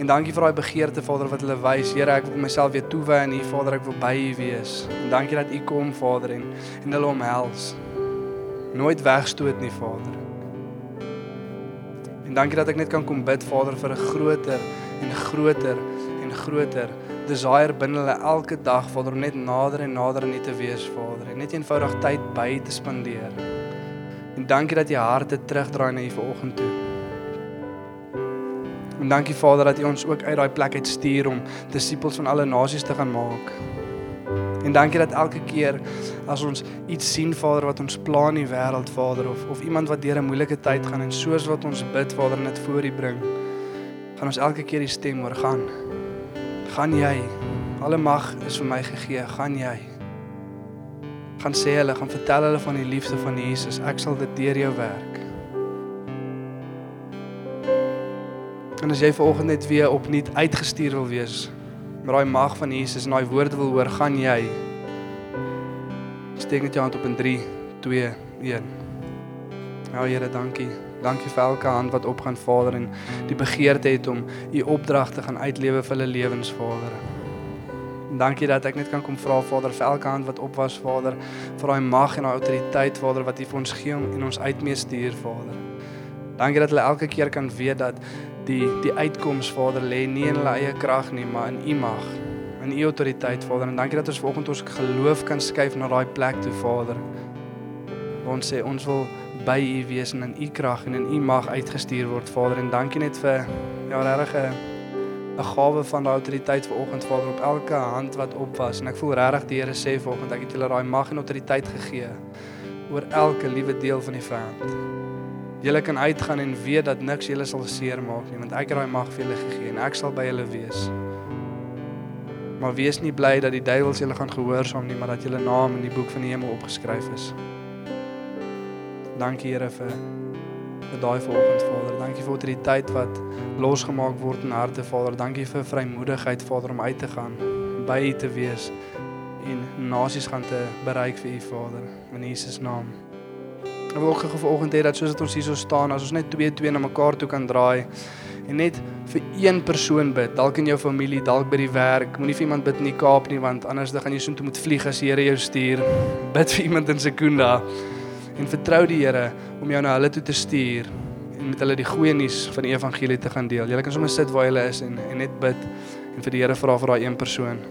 En dankie vir daai begeerte Vader wat hulle wys. Here, ek wil myself weer toewy aan U Vader, ek wil by U wees. En dankie dat U kom Vader en en hulle omhels. Nooit wegstoot nie Vader. En dankie dat ek net kan kom bid Vader vir 'n groter en groter en groter desire binne hulle elke dag Vader om net nader en nader aan U te wees Vader en net eenvoudig tyd by te spandeer. En dankie dat jy harte terugdraai na U vanoggend toe. En dankie Vader dat U ons ook uit daai plek uit stuur om disippels van alle nasies te gaan maak. En dankie dat elke keer as ons iets sien Vader wat ons pla in die wêreld Vader of of iemand wat deur 'n moeilike tyd gaan en soos wat ons bid Vader net voor U bring, gaan ons elke keer die stem hoor gaan. Gaan jy. Alle mag is vir my gegee. Gaan jy. Gaan sê hulle, gaan vertel hulle van die liefde van Jesus. Ek sal dit deur jou werk. En as jy vanoggend net weer opnuut uitgestuur wil wees met daai mag van Jesus en daai woorde wil hoor, gaan jy. Steek net jou hand op in 3 2 1. Ja Here, dankie. Dankie vir elke hand wat opgaan Vader en die begeerte het om u opdrag te gaan uitlewe vir hulle lewens Vader. En dankie dat ek net kan kom vra Vader vir elke hand wat op was Vader, vir daai mag en daai autoriteit Vader wat u vir ons gee om en ons uitmee stuur Vader. Dankie dat hulle elke keer kan weet dat die die uitkoms Vader lê nie in hulle eie krag nie, maar in U mag, in U autoriteit Vader. En dankie dat ons vanoggend ons geloof kan skuif na daai plek toe Vader. Waar ons sê ons wil by U wees en in U krag en in U mag uitgestuur word Vader. En dankie net vir ja regtig 'n 'n gawe van daai autoriteit vanoggend Vader op elke hand wat op was en ek voel regtig die Here sê vanoggend ek het julle daai mag en autoriteit gegee oor elke liewe deel van die vyand. Julle kan uitgaan en weet dat niks julle sal seermaak nie want ek het daai mag vir julle gegee en ek sal by julle wees. Maar wees nie bly dat die duiwels julle gaan gehoorsaam nie, maar dat julle naam in die boek van die hemel opgeskryf is. Dankie Here vir vir daai vanoggend Vader. Dankie vir autoriteit wat losgemaak word in harte Vader. Dankie vir vrymoedigheid Vader om uit te gaan, by te wees en nasies gaan te bereik vir U Vader in Jesus naam. Ek wil ook gou vanoggend hê dat soos dit ons hier so staan, as ons net twee twee na mekaar toe kan draai en net vir een persoon bid, dalk in jou familie, dalk by die werk. Moenie vir iemand bid in die Kaap nie want anders dan gaan jy soontoe moet vlieg as die Here jou stuur. Bid vir iemand in Sekunda en vertrou die Here om jou na hulle toe te stuur en met hulle die goeie nuus van die evangelie te gaan deel. Jy kan sommer sit waar jy is en en net bid en vir die Here vra vir daai een persoon.